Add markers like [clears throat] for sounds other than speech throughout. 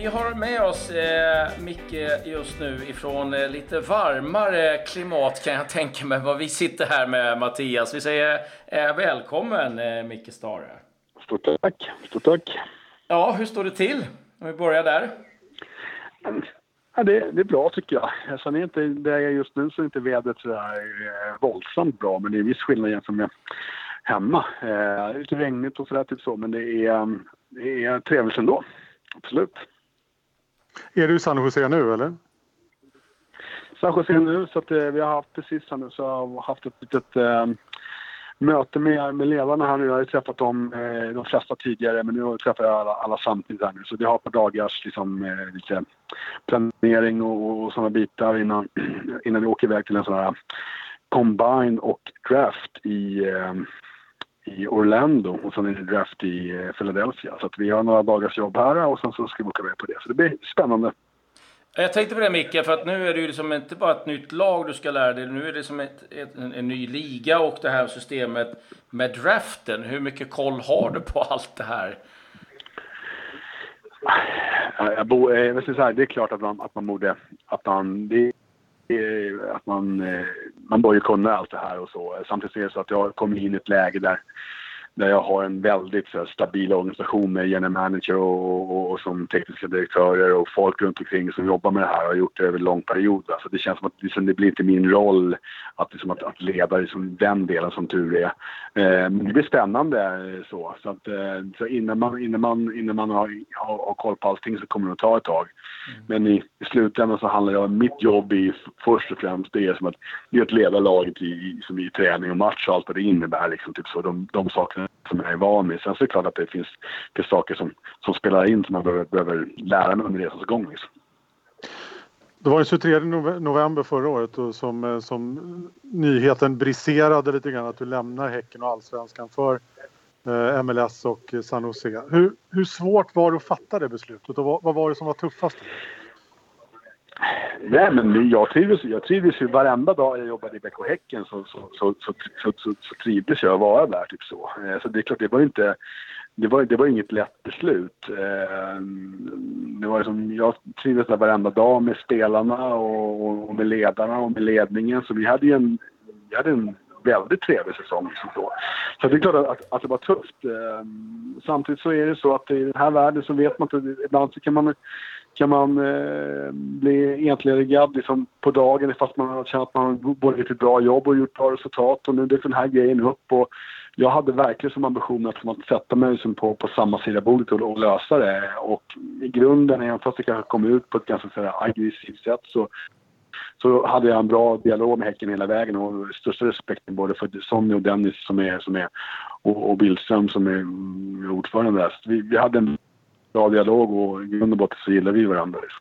vi har med oss eh, Micke just nu ifrån eh, lite varmare klimat kan jag [laughs] tänka mig vad vi sitter här med Mattias. Vi säger eh, välkommen eh, Micke Stare. Stort tack. Stort tack. Ja, hur står det till? Om vi börjar där. Ja, det, det är bra tycker jag. Sen är inte, där jag är just nu så är inte vädret så där, eh, våldsamt bra men det är en viss skillnad jämfört med hemma. Eh, det är lite regnigt och sådär typ så men det är, det är trevligt ändå. Absolut. Är du i San Jose nu eller? San Jose nu så att eh, vi har haft precis här nu så jag har haft ett litet eh, möte med, med ledarna här nu. Jag har ju träffat dem, eh, de flesta tidigare men nu träffar jag alla, alla samtidigt här nu. Så vi har ett par dagars liksom, eh, lite planering och, och sådana bitar innan, [clears throat] innan vi åker iväg till en sån här combine och draft i eh, i Orlando och sen är det draft i eh, Philadelphia. Så vi har några dagars jobb här och sen så ska vi åka iväg på det. Så det blir spännande. Jag tänkte på det Micke, för att nu är det ju liksom inte bara ett nytt lag du ska lära dig. Nu är det som ett, ett, en, en, ny liga och det här systemet med draften. Hur mycket koll har du på allt det här? Jag bo, jag eh, så här, det är klart att man, att man borde... Att man, det, Eh, att man, eh, man bör ju kunna allt det här och så. Samtidigt är det så att jag kommer in i ett läge där där jag har en väldigt så här, stabil organisation med general manager och, och, och, som tekniska direktörer och folk runt omkring som jobbar med det här och har gjort det över en lång period. Alltså det känns som att liksom, det blir inte min roll att, liksom, att, att leda liksom, den delen som tur är. Eh, men det blir spännande eh, så. så, att, eh, så innan man, innan man, innan man har, har, har koll på allting så kommer det att ta ett tag. Mm. Men i, i slutändan så handlar det om mitt jobb i först och främst det är som att, det är att leda laget i, i, som i träning och match och allt vad det innebär. Liksom, typ så, de, de sakerna som jag är van vid. Sen så är det klart att det finns, finns saker som, som spelar in som man behöver, behöver lära mig under resans gång. Liksom. Det var den 23 november förra året då, som, eh, som nyheten briserade lite grann att du lämnar Häcken och Allsvenskan för eh, MLS och San Jose. Hur, hur svårt var det att fatta det beslutet och vad, vad var det som var tuffast? Nej, men jag trivdes, jag trivdes ju varenda dag jag jobbade i BK Häcken så, så, så, så, så, så, så trivdes jag att vara där. Typ så. Eh, så det är klart, det var inte... Det var, det var inget lätt beslut. Eh, det var liksom, jag trivdes där varenda dag med spelarna och, och med ledarna och med ledningen. Så vi hade ju en, vi hade en väldigt trevlig säsong. Liksom så. så det är klart att, att det var tufft. Ehm, samtidigt så är det så att i den här världen så vet man inte, ibland så kan man kan man eh, bli entledigad liksom på dagen fast man har känt att man både gjort ett bra jobb och gjort bra resultat. Och nu dök den här grejen upp. Och jag hade verkligen som ambition att, att sätta mig liksom på, på samma sida bordet och, och, lösa det. Och i grunden, även fast det kanske kom ut på ett ganska så här, aggressivt sätt så så hade jag en bra dialog med Häcken hela vägen och största respekten både för Sonny och Dennis som är, som är och, och Billström som är ordförande där. Vi, vi hade en bra dialog och i grund och botten så gillar vi varandra. Liksom.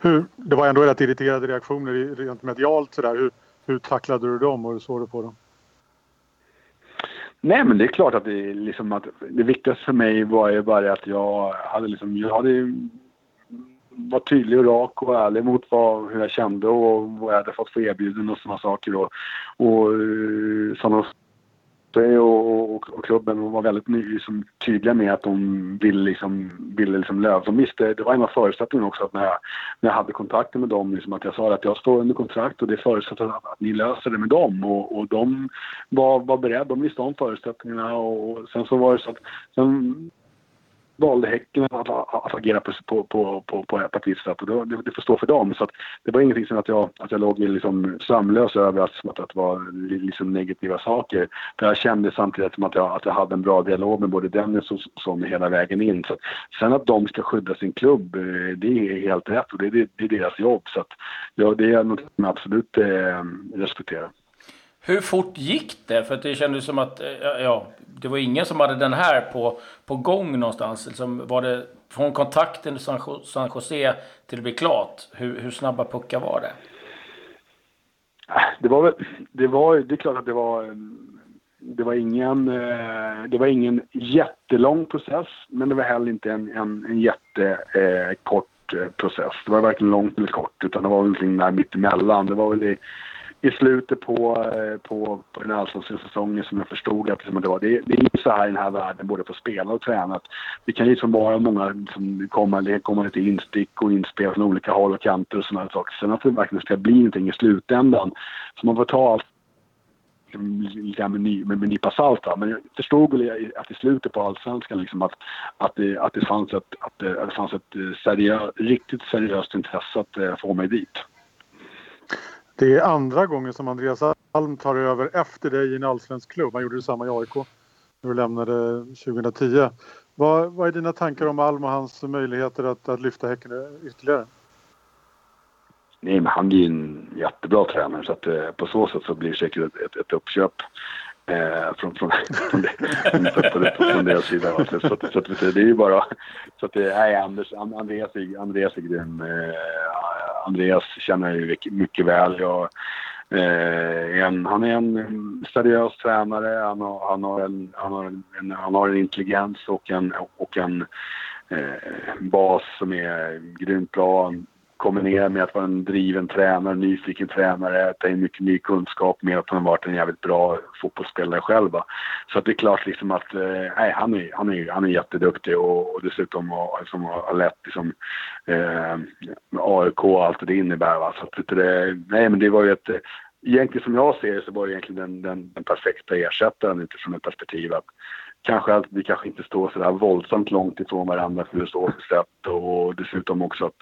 Hur, det var ändå rätt irriterade reaktioner rent medialt sådär. Hur, hur tacklade du dem och hur såg du på dem? Nej men det är klart att det, liksom att det viktigaste för mig var ju bara att jag hade liksom, jag hade var tydlig och rak och ärlig mot vad, hur jag kände och vad jag hade fått för erbjudanden och sådana saker. Och, och eh, sådana och, och, och, klubben var väldigt liksom, tydliga med att de ville, liksom, ville liksom lösa. De visste, det var en av förutsättningarna också att när jag, när jag hade kontakter med dem, liksom, att jag sa att jag står under kontrakt och det förutsätter att, att ni löser det med dem. Och, och de var, var beredda, de visste om förutsättningarna och, och sen så var det så att sen valde Häcken att, att, agera på, på, på, på, på ett visst sätt och det, det, det får stå för dem. Så att det var ingenting som att jag, att jag låg liksom samlös över att, att, att det var liksom negativa saker. För jag kände samtidigt som att jag, att jag hade en bra dialog med både Dennis och Sonny hela vägen in. Så att, sen att de ska skydda sin klubb, eh, det är helt rätt och det, det, det är deras jobb. Så att, ja, det är något som jag absolut eh, respekterar. Hur fort gick det? För det kändes som att eh, ja, det var ingen som hade den här på, på gång någonstans. Liksom, var det från kontakten i San, San Jose till det blev klart? Hur, hur snabba puckar var det? Det var väl, det var, det är klart att det var, det var ingen, eh, det var ingen jättelång process, men det var heller inte en, en, en jättekort eh, process. Det var varken långt eller kort, utan det var någonting där mittemellan. Det var väl i, i slutet på, eh, på, på den allsvenska säsongen som jag förstod att liksom, det var. Det, det är ju så här i den här världen, både för spelare och tränare. Det kan ju liksom vara många som kommer, kommer lite instick och inspel från olika håll och kanter och sådana saker. Sen att det verkligen ska bli någonting i slutändan. Så man får ta allt lite med, ny, med, med nypa salt. Men jag förstod väl att i slutet på allsvenskan liksom att, att, det, att, det fanns ett, att, det, att det fanns ett eh, seriö, riktigt seriöst intresse att få mig dit. Det är andra gången som Andreas Alm tar över efter dig i en allsvensk klubb. Han gjorde detsamma i AIK när du lämnade 2010. Vad, vad är dina tankar om Alm och hans möjligheter att, att lyfta Häcken ytterligare? Nej, men han är ju en jättebra tränare så att eh, på så sätt så blir det säkert ett, ett, ett uppköp eh, från, från, [laughs] från, från, deras sida. Så, så, så, så, så det är ju bara... Så att eh, nej, Anders, Andreas, Andreas är grym. Eh, Andreas känner jag ju mycket, väl. Jag, Eh, en, han är en seriös tränare, han har, han har, en, han har, en, han har en intelligens och en, och en eh, bas som är grymt bra kombinerat med att vara en driven tränare, nyfiken tränare, ta in mycket ny kunskap med att han har varit en jävligt bra fotbollsspelare själv. Va? Så att det är klart liksom att eh, nej, han, är, han, är, han är jätteduktig och, och dessutom och, liksom, har lett liksom, eh, AIK och allt det innebär. Va? Så att det, nej, men det var ju ett Egentligen som jag ser det så var det egentligen den, den, den perfekta ersättaren utifrån ett perspektiv att kanske att vi kanske inte står så där våldsamt långt ifrån varandra filosofiskt sett och dessutom också att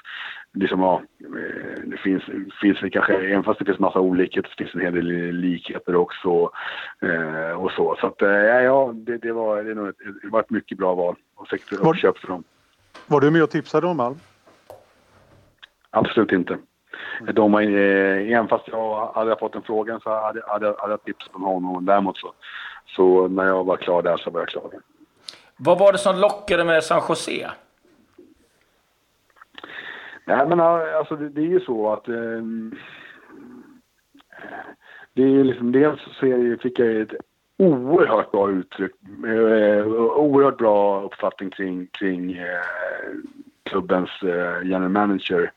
liksom, ja, eh, det finns, finns det kanske, även fast det finns massa olikheter så finns det en hel del likheter också eh, och så. Så att eh, ja, det, det, var, det, nog ett, det var ett mycket bra val och säkert uppköp för dem. Var du med och tipsade om Alm? Absolut inte. Mm. De, eh, även fast jag hade fått en fråga så hade, hade, hade jag tips på honom. Däremot så, så när jag var klar där så var jag klar. Vad var det som lockade med San Jose? Nej, men alltså det, det är ju så att eh, det är liksom, dels så är det, fick jag ett oerhört bra uttryck, eh, oerhört bra uppfattning kring, kring eh, klubbens eh, general manager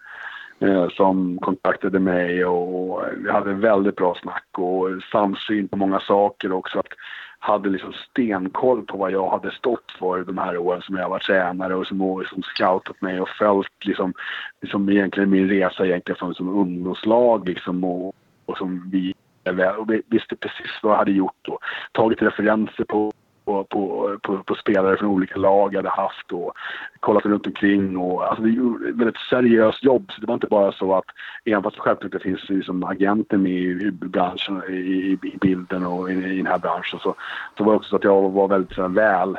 eh, som kontaktade mig och vi hade väldigt bra snack och samsyn på många saker också. Att hade liksom stenkoll på vad jag hade stått för de här åren som jag var tränare och som, som scoutat mig och följt liksom, liksom egentligen min resa egentligen från som ungdomslag liksom och, och som vi och visste precis vad jag hade gjort och tagit referenser på på, på, på, på, spelare från olika lag jag hade haft och kollat runt omkring. Och, alltså det är ett väldigt seriöst jobb. Så det var inte bara så att, även fast självklart det finns liksom agenter med i, branschen, i, i bilden och i, i, den här branschen, så, så var det också så att jag var väldigt så här, väl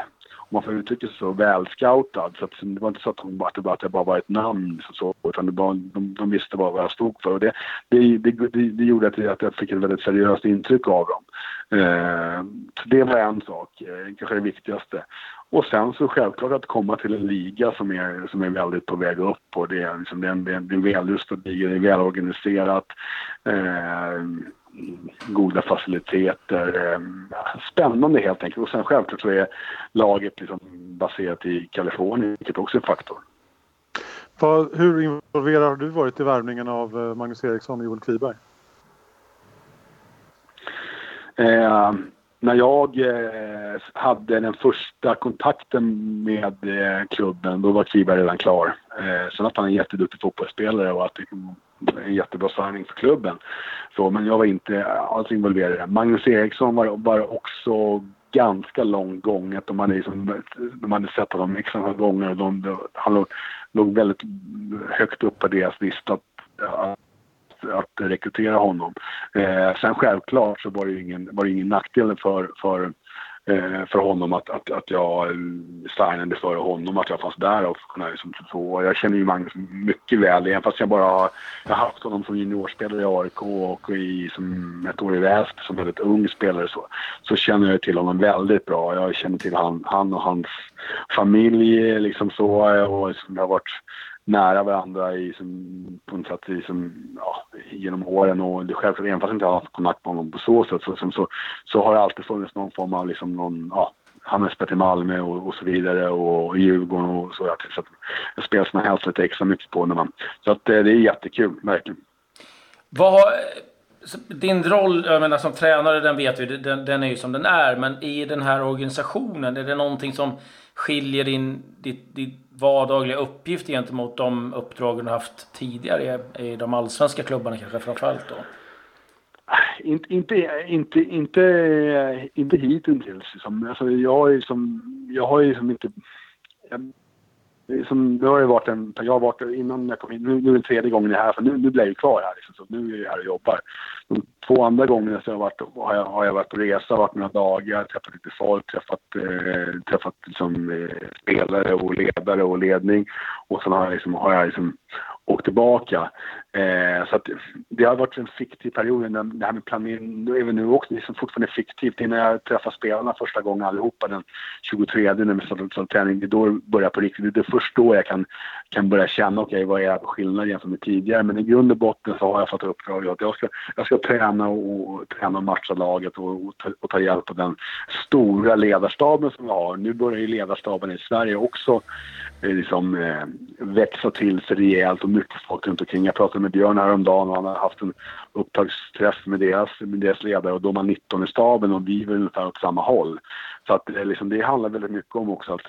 om man får uttrycka sig så, välscoutad. Så att, det var inte så att, de, bara, att jag bara var ett namn, så, utan det bara, de, de visste vad jag stod för. Och det, det, det, det, gjorde att, att jag fick ett väldigt seriöst intryck av dem. Eh, så det var en sak, eh, kanske det viktigaste. Och sen så självklart att komma till en liga som är, som är väldigt på väg upp och det är, liksom, det är en, det är en vällustad liga, det är välorganiserat. Eh, goda faciliteter. Eh, spännande helt enkelt. Och sen självklart så är laget liksom baserat i Kalifornien, vilket också är en faktor. Hur involverad har du varit i värvningen av eh, Magnus Eriksson och Joel Kviberg? Eh, när jag eh, hade den första kontakten med eh, klubben, då var Kviberg redan klar. Eh, sen att han är en jätteduktig fotbollsspelare och att det är en jättebra signing för klubben. Så, men jag var inte alls involverad i det. Magnus Eriksson var, var också ganska långt gånget. De hade, liksom, de hade sett honom x gånger och de, de, han låg, låg väldigt högt upp på deras lista. Att, att att rekrytera honom. Eh, sen självklart så var det ju ingen, var det ingen nackdel för, för, eh, för honom att, att, att jag eh, signade före honom, att jag fanns där och liksom, så. Jag känner ju Magnus mycket väl, även fast jag bara har, jag haft honom som juniorspelare i AIK och i, som ett år i Väst som väldigt ung spelare så, så känner jag till honom väldigt bra. Jag känner till han, han och hans familj liksom så och liksom, det har varit nära varandra i, som, på något sätt i, som, ja, genom åren. Och det självklart, även fast jag inte har haft kontakt med honom på så sätt så, som, så, så har det alltid funnits någon form av liksom någon, ja, han har spelat i Malmö och, och, så vidare och Djurgården och så. så att jag spelar som jag hälsar lite extra mycket på när man. Så att det, det är jättekul, verkligen. Vad, din roll, jag menar som tränare, den vet vi, den, den, är ju som den är. Men i den här organisationen, är det någonting som skiljer din, ditt, ditt vardagliga uppgift gentemot de uppdragen du haft tidigare i, i de allsvenska klubbarna kanske framförallt då? Inte, inte, inte, inte, inte hittills. Liksom. Alltså, jag, är som, jag har ju liksom inte... Jag, som, det har ju varit en, jag har varit innan jag kom in, nu, nu är det tredje gången jag är här, för nu, nu blir jag ju kvar här liksom, så nu är jag här och jobbar. De två andra gångerna så har jag varit, har jag, har jag varit på resa, varit några dagar, träffat lite folk, träffat, eh, träffat liksom, eh, spelare och ledare och ledning. Och sen har jag liksom, har jag liksom och tillbaka. Eh, så att det har varit en fiktiv period. Det här med planering, även är nu också är fortfarande fiktivt. Innan jag träffar spelarna första gången allihopa den 23 när vi startar träning, det är då det börjar på riktigt. Det är först då jag kan, kan börja känna, okej okay, vad är skillnaden jämfört med tidigare? Men i grund och botten så har jag fått uppdrag att jag ska, jag ska träna och, och träna och matcha laget och, och, ta, och ta hjälp av den stora ledarstaben som vi har. Nu börjar ju ledarstaben i Sverige också eh, liksom, eh, växa till sig rejält och mycket folk runt omkring. Jag pratade med Björn häromdagen och han har haft en upptagsträff med deras, med deras ledare och de har 19 i staben och vi är ungefär åt samma håll. Så att det, liksom, det handlar väldigt mycket om också att,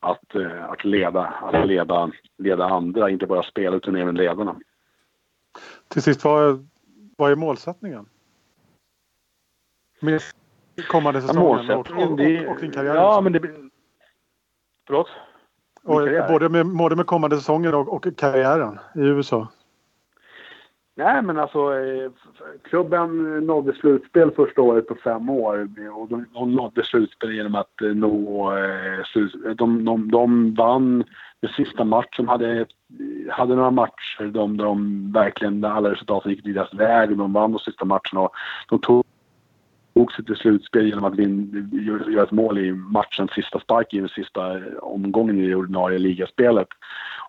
att, eh, att, leda, att leda, leda andra, inte bara spela utan även ledarna. Till sist, vad, vad är målsättningen? Med kommande säsongen ja, och, och, och, och din karriär? Ja, men det... Förlåt? Och, både, med, både med kommande säsonger och, och karriären i USA? Nej, men alltså eh, klubben nådde slutspel första året på fem år och de, de nådde slutspel genom att eh, nå eh, de, de, de vann den sista matchen. De hade, hade några matcher de, de verkligen, alla resultat gick deras väg och de vann de sista matcherna. Och de tog tog sig till slutspel genom att göra ett mål i matchens sista spark i den sista eh, omgången i det ordinarie ligaspelet.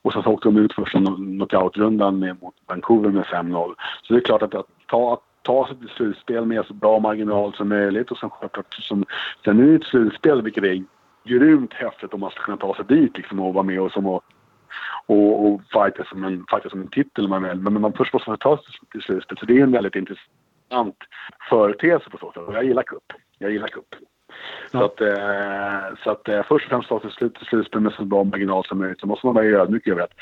Och sen så åkte de ut första knockout-rundan mot Vancouver med 5-0. Så det är klart att, att ta, ta sig till slutspel med så bra marginal som möjligt och sen självklart som, sen är det ett slutspel vilket är grymt häftigt om man ska kunna ta sig dit liksom och vara med och som och, och, och fighta som en, fighta som en titel man vill. Men man först måste man ta sig till slutspel så det är en väldigt intressant företeelse på så sätt. Jag gillar cup. Jag gillar cup. Ja. Så att, eh, så att eh, först och främst ta sig slut, slutspel med så bra marginal som möjligt. Så måste man vara ödmjuk över att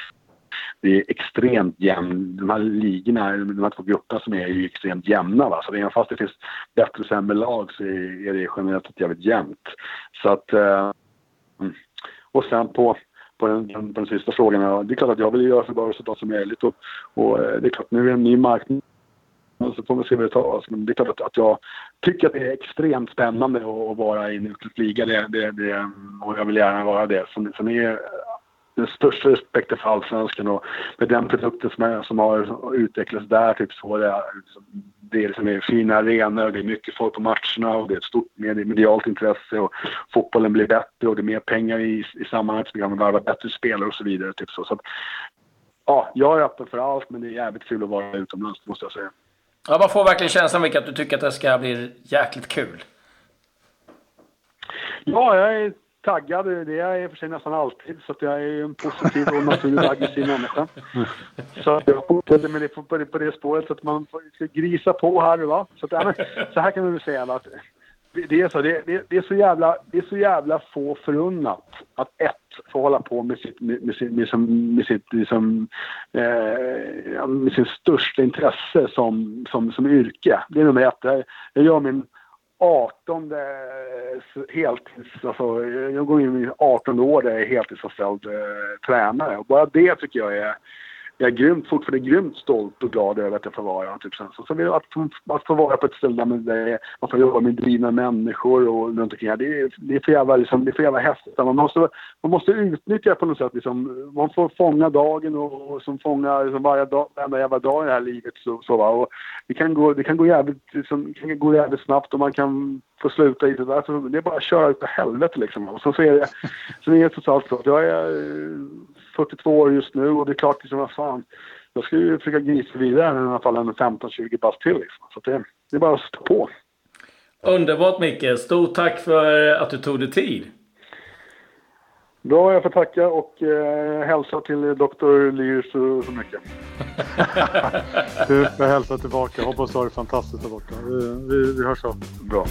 det är extremt jämnt. De här ligorna, de här två grupperna som är, är ju extremt jämna. Va? Så även fast det finns bättre och sämre lag så är det generellt jävligt jämnt. Så att... Eh, och sen på på den, på den sista frågan. Det är klart att jag vill göra så bra resultat som möjligt och, och det är klart nu är det en ny marknad så får vi se vad det tar. Men det är klart att, att jag tycker att det är extremt spännande att vara i en utlandsliga. Det, det, det, och jag vill gärna vara det. Som, som är den största respekten för allsvenskan och med den produkten som, är, som har utvecklats där. Typ så det, är, liksom, det är liksom fina arenor, det är mycket folk på matcherna och det är ett stort medialt intresse och fotbollen blir bättre och det är mer pengar i, i sammanhanget så vi kan värva bättre spelare och så vidare. Typ så. så att, ja, jag är öppen för allt men det är jävligt kul att vara utomlands måste jag säga. Ja, man får verkligen känslan Micke att du tycker att det ska bli jäkligt kul. Ja, jag är taggad. Det är jag i för sig nästan alltid. Så att jag är en positiv och naturligt aggressiv människa. [laughs] Så jag fortsätter med det på, på det spåret så att man får grisa på här. Va? Så, att, så här kan man väl säga att det är så, det, det, det, är så jävla, det är så jävla få förunnat att ett, få hålla på med sitt, med, med, med, med, med sitt liksom, eh, med sin största intresse som, som, som yrke. Det är nummer ett. Jag, jag gör min 18 eh, heltids, alltså jag går in i min 18 år där jag är heltidsanställd eh, tränare. Och bara det tycker jag är jag är grymt, fortfarande grymt stolt och glad över att jag får vara. Typ, så, så, så att, att få vara på ett ställe där man man får jobba med drivna människor och runt omkring. Det är, det är för jävla, liksom, det är för jävla häftigt. Man måste, man måste utnyttja det på något sätt. Liksom, man får fånga dagen och, och som fånga liksom, varje dag, varenda jävla dag i det här livet. Så, så, va? Och det, kan gå, det kan gå jävligt, liksom, kan gå jävligt snabbt och man kan få sluta i det där. Så det är bara att köra ut på helvete liksom. Och så, så är det, så är det trots allt så. Jag är 42 år just nu och det är klart, liksom, vad fan. Jag ska ju försöka grisa vidare i alla fall en 15-20 pass till. Liksom. Så det, det är bara att stå på. Underbart Micke! Stort tack för att du tog dig tid. Bra, jag får tacka och eh, hälsa till Dr. Lear så, så mycket. [laughs] du, jag hälsar tillbaka. Hoppas du har det fantastiskt där borta. Vi, vi, vi hörs av. Bra.